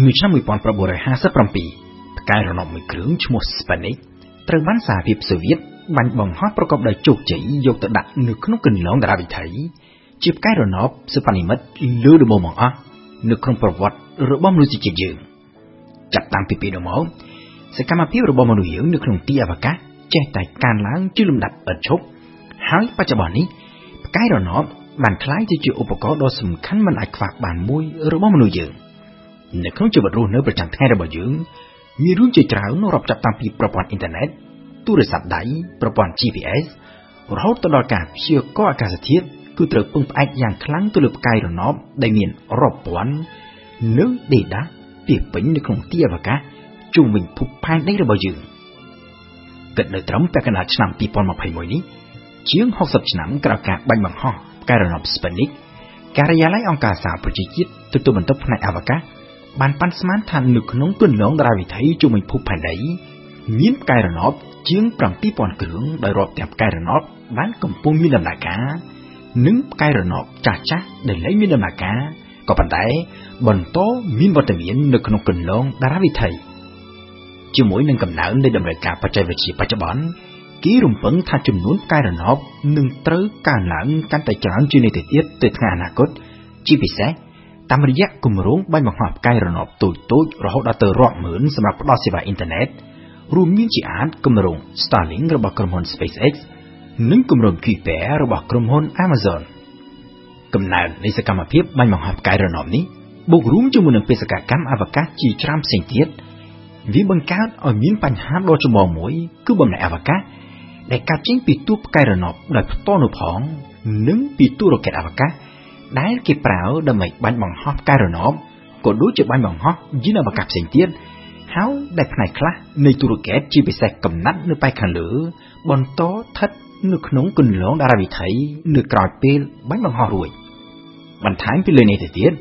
នៅឆ្នាំ1957ផ្កាយរណបមួយគ្រឿងឈ្មោះ Sputnik ត្រូវបានសហភាពសូវៀតបាញ់បង្ហោះប្រកបដោយជោគជ័យយកទៅដាក់នៅក្នុងគន្លងតារាវិថីជាផ្កាយរណបសុបនិមិត្តលើដំបូងបង្អស់នៅក្នុងប្រវត្តិរបស់មនុស្សជាតិយើងចាប់តាំងពីពេលនោះមកសកម្មភាពរបស់មនុស្សយើងនៅក្នុងទីអវកាសចេះតែកើនឡើងជាលំដាប់ឥតឈប់ហើយបច្ចុប្បន្ននេះផ្កាយរណបបានក្លាយទៅជាឧបករណ៍ដ៏សំខាន់មិនអាចខ្វះបានមួយរបស់មនុស្សយើង នៅក្នុងជីវិតរស់នៅប្រចាំថ្ងៃរបស់យើងមានរឿងជាច្រើនរាប់ចាប់តាំងពីប្រព័ន្ធអ៊ីនធឺណិតទូរស័ព្ទដៃប្រព័ន្ធ GPS រហូតទៅដល់ការព្យាករណ៍អាកាសធាតុគឺត្រូវពឹងផ្អែកយ៉ាងខ្លាំងទៅលើផ្កាយរណបដែលមានរាប់ពាន់នៅដេដាពីពេញនៅក្នុងទីអវកាសជុំវិញភពផែនដីរបស់យើងគិតនៅត្រឹមពាក់កណ្ដាលឆ្នាំ2021នេះជាង60ឆ្នាំក្រោយការបាញ់បង្ហោះផ្កាយរណប Sputnik ការិយាល័យអង្គការសហប្រជាជាតិទទួលបន្ទុកផ្នែកអវកាស បានប៉ាន់ស្មានថានៅក្នុងគន្លងតារាវិថីជុំវិញភពផែនដីមានផ្កាយរណបជាង7000គ្រឿងដោយរាប់ទាំងផ្កាយរណបបានកំពុងមានដំណើរការនិងផ្កាយរណបចាស់ចាស់ដែលលែងមានដំណើរការក៏ប៉ុន្តែបន្តមានវត្តមាននៅក្នុងគន្លងតារាវិថីជាមួយនឹងកំណើននៃតម្រូវការបច្ចេកវិទ្យាបច្ចុប្បន្នគេរំពឹងថាចំនួនផ្កាយរណបនឹងត្រូវកើនឡើងកាន់តែច្រើនជាងនេះទៅទៀតទៅថ្ងៃអនាគតជាពិសេស តាមរយៈគម្រោងបាញ់បង្ហោះផ្កាយរណបតូចតូចរហូតដល់ទៅរាប់ម៉ឺនសម្រាប់ផ្ដល់សេវាអ៊ីនធឺណិតរួមមានជាអាចគម្រោង Starlink របស់ក្រុមហ៊ុន SpaceX និងគម្រោង Kuiper របស់ក្រុមហ៊ុន Amazon កំណើននៃសកម្មភាពបាញ់បង្ហោះផ្កាយរណបនេះបូករួមជាមួយនឹងបេសកកម្មអវកាសជាច្រើនផ្សេងទៀតវាបង្កើតឲ្យមានបញ្ហាដ៏ចម្បងមួយ គឺបំណែកអវកាសដែលកាត់ចេញពីទូផ្កាយរណបដោយផ្ទាល់នោះផង និងពីទូរ៉ុកែតអវកាស ដែលគេប្រើដើម្បីបាញ់បង្ហោះផ្កាយរណបក៏ដូចជាបាញ់បង្ហោះយានអវកាសផ្សេងទៀតហើយដែលផ្នែកខ្លះនៃទូរ៉ុកែតជាពិសេសកំណាត់នៅប៉ែកខាងលើបន្តស្ថិតនៅក្នុងគន្លងតារាវិថីនៅក្រោយពេលបាញ់បង្ហោះរួចបន្ថែមពីលើនេះទៅទៀត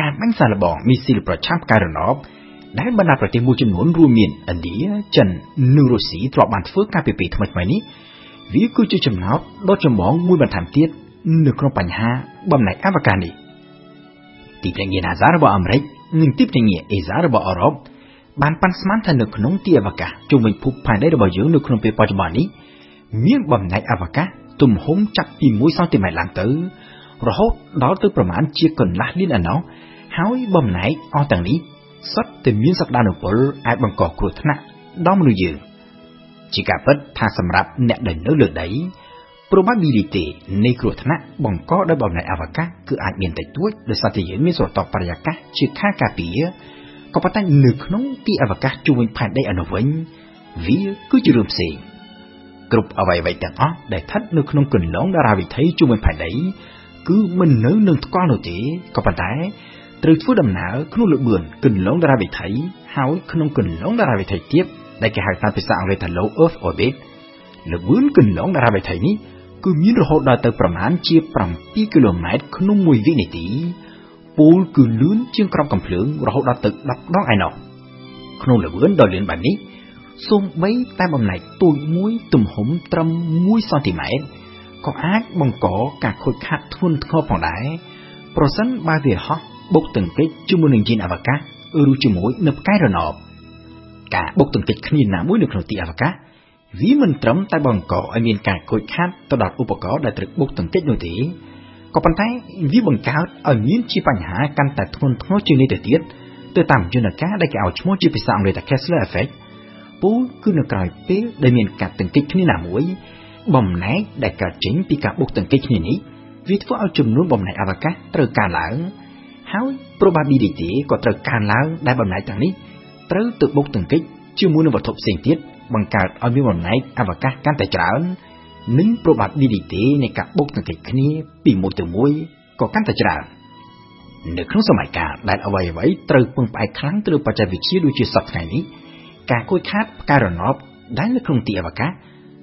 ការបាញ់សាឡបងមីស៊ីលប្រឆាំផ្កាយរណបដែលបណ្ដាប្រទេសមួយចំនួនរួមមានឥណ្ឌាចិននិងរុស្ស៊ីធ្លាប់បានធ្វើការពីពេលថ្មីៗនេះវាគឺជាចំណោទដ៏ចម្បងមួយបន្ថែមទៀត នៅក្នុងបញ្ហាបំណែកអវកាសនេះទីភ្នាក់ងារ NASA របស់អាមេរិកនិងទីភ្នាក់ងារ ESA របស់អឺរ៉ុបបានប៉ាន់ស្មានថានៅក្នុងទីអវកាសជុំវិញភពផែនដីរបស់យើងនៅក្នុងពេលបច្ចុប្បន្ននេះមានបំណែកអវកាសទំហំចាប់ពី1សង់ទីម៉ែត្រឡើងទៅ រហូតដល់ទៅប្រមាណជាកន្លះលានឯណោះហើយបំណែកអស់ទាំងនេះសុទ្ធតែមានសក្តានុពលអាចបង្កគ្រោះថ្នាក់ដល់មនុស្សយើងជាការពិតថាសម្រាប់អ្នកដែលនៅលើដី probability នៃគ្រោះថ្នាក់បង្កដោយបំណែកអវកាសគឺអាចមានតិចតួចដោយសារតែយើងមានស្រទាប់បរិយាកាសជាខែការពារក៏ប៉ុន្តែនៅក្នុងទីអវកាសជុំវិញផែនដីអនុវិញវាគឺជារឿងផ្សេងគ្រប់អ្វីៗទាំងអស់ដែលស្ថិតនៅក្នុងគន្លងតារាវិថីជុំវិញផែនដីគឺមិននៅនឹងថ្កល់នោះទេក៏ប៉ុន្តែត្រូវធ្វើដំណើរក្នុងលបឿនគន្លងតារាវិថីហើយក្នុងគន្លងតារាវិថីទៀតដែលគេហៅតាមភាសាអង់គ្លេសថា low earth orbit លបឿនគន្លងតារាវិថីនេះ គឺមានរហូតដល់ទៅប្រមាណជា7គីឡូម៉ែត្រក្នុងមួយវិនាទីពូលគឺលឿនជាងក្របកំភ្លើងរហូតដល់ទៅ10ដងឯណោះក្នុងលបឿនដ៏លឿនបែបនេះសូម្បីតែបំណែកទូចមួយទំហំត្រឹម1សង់ទីម៉ែត្រក៏អាចបង្កការខូចខាតធ្ងន់ធ្ងរផងដែរប្រសិនបើវាហោះបុកទង្គិចជាមួយនឹងយានអវកាសឬជាមួយនឹងផ្កាយរណបការបុកទង្គិចគ្នាណាមួយនៅក្នុងទីអវកាស វាមិនត្រឹមតែបង្កឲ្យមានការខូចខាតទៅដល់ឧបករណ៍ដែលត្រូវបុកទង្គិចនោះទេក៏ប៉ុន្តែវាបង្កើតឲ្យមានជាបញ្ហាកាន់តែធ្ងន់ធ្ងរជាងនេះទៅទៀតទៅតាមយន្តការដែលគេឲ្យឈ្មោះជាភាសាអង់គ្លេសថា Kessler Effect ពូគឺនៅក្រោយពេលដែលមានការទង្គិចគ្នាណាមួយ បំណែកដែលកើតចេញពីការបុកទង្គិចគ្នានេះវាធ្វើឲ្យចំនួនបំណែកអវកាសត្រូវកើនឡើងហើយ probability ក៏ត្រូវកើនឡើងដែលបំណែកទាំងនេះត្រូវទៅបុកទង្គិចជាមួយនឹងវត្ថុផ្សេងទៀត បង្កើតឲ្យមានបំណែកអវកាសកាន់តែច្រើននិង probability នៃការបុកទង្គិចគ្នាពីមួយទៅមួយក៏កាន់តែច្រើននៅក្នុងសម័យកាលដែលអ្វីអ្វីត្រូវពឹងផ្អែកខ្លាំងទៅលើបច្ចេកវិទ្យាដូចជាសពថ្ងៃនេះការខូចខាតផ្កាយរណបដែលនៅក្នុងទីអវកាស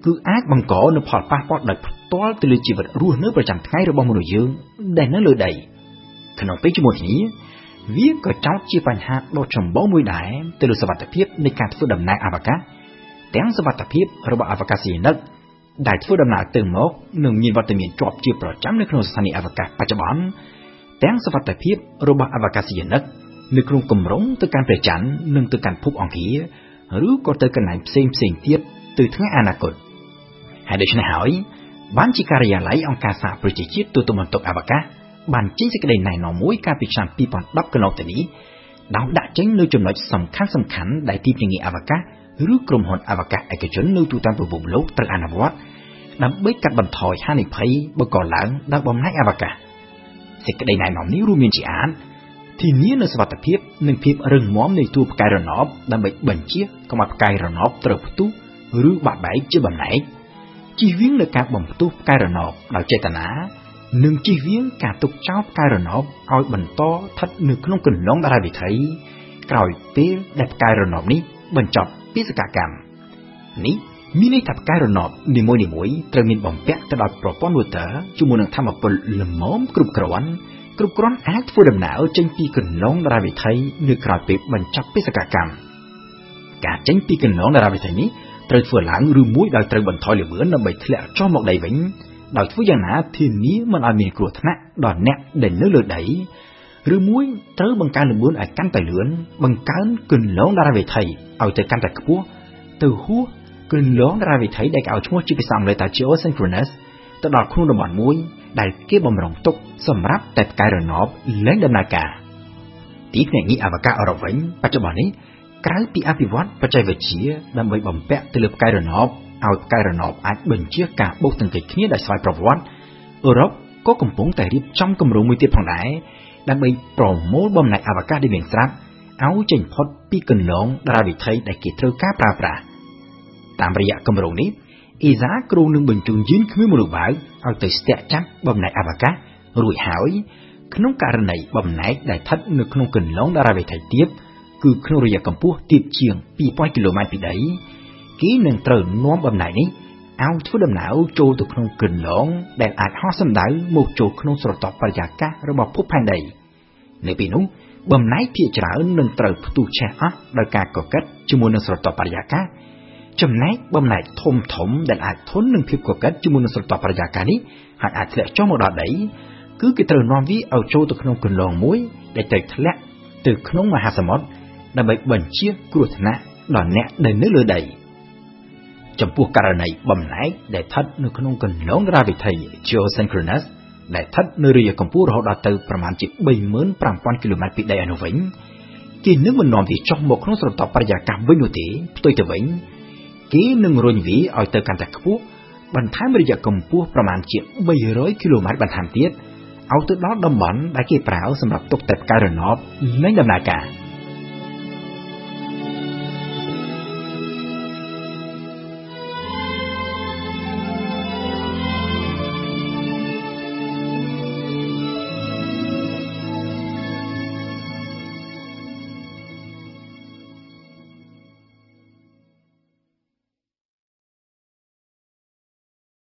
គឺអាចបង្កនូវផលប៉ះពាល់ដោយផ្ទាល់ទៅលើជីវិតរស់នៅប្រចាំថ្ងៃរបស់មនុស្សយើងដែលនៅលើដី។ក្នុងពេលជាមួយគ្នាវាក៏ចោទជាបញ្ហាដ៏ចម្បងមួយដែរទៅលើសវត្ថភាពនៃការធ្វើដំណើរអវកាស ទាំងសវត្ថភាពរបស់អវកាសយានិកដែលធ្វើដំណើរទៅមកនិងមានវត្តមានជាប់ជាប្រចាំនៅក្នុងស្ថានីយ៍អវកាសបច្ចុប្បន្នទាំងសវត្ថភាពរបស់អវកាសយានិកនៅក្នុងគម្រោងទៅកាន់ព្រះច័ន្ទនិងទៅកាន់ភពអង្គារឬក៏ទៅកន្លែងផ្សេងផ្សេងទៀតទៅថ្ងៃអនាគតហើយដូច្នេះហើយបានជាការិយាល័យអង្គការសហប្រជាជាតិទូតបន្ទុកអវកាសបានចេញសេចក្តីណែនាំមួយកាលពីឆ្នាំ2010កន្លងទៅនេះដោយដាក់ចេញនូវចំណុចសំខាន់សំខាន់ដែលទីភ្នាក់ងារអវកាស ឬក្រុមហ៊ុនអវកាសឯកជននៅទូទាំងពិភពលោកត្រូវអនុវត្តដើម្បីកាត់បន្ថយហានិភ័យបង្កឡើងដោយបំណែកអវកាសសេចក្តីណែនាំនេះរួមមានជាអានធានានូវសុវត្ថិភាពនិងភាពរឹងមាំនៃតួផ្កាយរណបដើម្បីបញ្ជាកុំឲ្យផ្កាយរណបត្រូវផ្ទុះឬបាក់បែកជាបំណែកជៀសវាងនូវការបំផ្ទុះផ្កាយរណបដោយចេតនានិងជៀសវាងការទុកចោលផ្កាយរណបឲ្យបន្តស្ថិតនៅក្នុងគន្លងតារាវិថីក្រោយពេលដែលផ្កាយរណបនេះបញ្ចប់ បេសកកម្មនេះមានន័យថាផ្កាយរណបនីមួយៗត្រូវមានបំពាក់ទៅដោយប្រព័ន្ធ water ជាមួយនឹងធម្មពលល្មមគ្រប់គ្រាន់គ្រប់គ្រាន់អាចធ្វើដំណើរចេញពីគន្លងតារាវិថីនៅក្រៅពេលបញ្ចប់បេសកកម្មការចេញពីគន្លងតារាវិថីនេះត្រូវធ្វើឡើងឬមួយដោយត្រូវបន្ថយល្បឿនដើម្បីធ្លាក់ចុះមកដីវិញដោយធ្វើយ៉ាងណាធានាមិនឲ្យមានគ្រោះថ្នាក់ដល់អ្នកដែលនៅលើដី ឬមួយត្រូវបង្កើនល្បឿនឲ្យកាន់តែលឿនបង្កើនគន្លងតារាវិថីឲ្យទៅកាន់តែខ្ពស់ទៅហួសគន្លងតារាវិថីដែលគេឲ្យឈ្មោះជាភាសាអង់គ្លេសថា geosynchronous ទៅដល់ក្នុងតំបន់មួយដែលគេបំរុងទុកសម្រាប់តែផ្កាយរណបលែងដំណើរការទីភ្នាក់ងារអវកាសអឺរ៉ុបវិញបច្ចុប្បន្ននេះក្រៅពីអភិវឌ្ឍបច្ចេកវិទ្យាដើម្បីបំពាក់ទៅលើផ្កាយរណបឲ្យផ្កាយរណបអាចបញ្ជាការបូកទង្គិចគ្នាដោយស្វ័យប្រវត្តិអឺរ៉ុបក៏កំពុងតែរៀបចំគម្រោងមួយទៀតផងដែរ ដើម្បីប្រមូលបំណែកអវកាសដែលមានស្រាប់ឲ្យចេញផុតពីកន្លងតារាវិថីដែលគេត្រូវការប្រើប្រាស់តាមរយៈគម្រោងនេះអ៊ីសាគ្រូនឹងបញ្ជូនយានគ្មានមនុស្សបើកឲ្យទៅស្ទាក់ចាប់បំណែកអវកាសរួចហើយក្នុងករណីបំណែកដែលស្ថិតនៅក្នុងកន្លងតារាវិថីទាបគឺក្នុងរយៈកម្ពស់ទាបជាង2000គីឡូម៉ែត្រពីដីគេនឹងត្រូវនាំបំណែកនេះ ឲ្យធ្វើដំណើរចូលទៅក្នុងកន្លងដែលអាចហោះសំដៅមកចូលក្នុងស្រទាប់បរិយាកាសរបស់ភពផែនដីនៅពេលនោះបំណែកភាគច្រើននឹងត្រូវផ្ទុះឆេះអស់ដោយការកកិតជាមួយនឹងស្រទាប់បរិយាកាសចំណែកបំណែកធំធំដែលអាចធន់នឹងភាពកកិតជាមួយនឹងស្រទាប់បរិយាកាសនេះហើយអាចធ្លាក់ចុះមកដល់ដីគឺគេត្រូវនាំវាឲ្យចូលទៅក្នុងកន្លងមួយដែលត្រូវធ្លាក់ទៅក្នុងមហាសមុទ្រដើម្បីបញ្ជាគ្រោះថ្នាក់ដល់អ្នកដែលនៅលើដី ចំពោះករណីបំណែកដែលស្ថិតនៅក្នុងកន្លងរាវិថី geosynchronous ដែលស្ថិតនៅរយៈកម្ពស់រហូតដល់ទៅប្រមាណជា35,000គីឡូម៉ែត្រពីដីឯនោះវិញគេនឹងមិននាំវាចុះមកក្នុងស្រទាប់បរិយាកាសវិញនោះទេផ្ទុយទៅវិញគេនឹងរុញវាឲ្យទៅកាន់តែខ្ពស់បន្ថែមរយៈកម្ពស់ប្រមាណជា300គីឡូម៉ែត្របន្ថែមទៀតឲ្យទៅដល់តំបន់ដែលគេប្រើសម្រាប់ទុកតែផ្កាយរណបនិងដំណើរការ។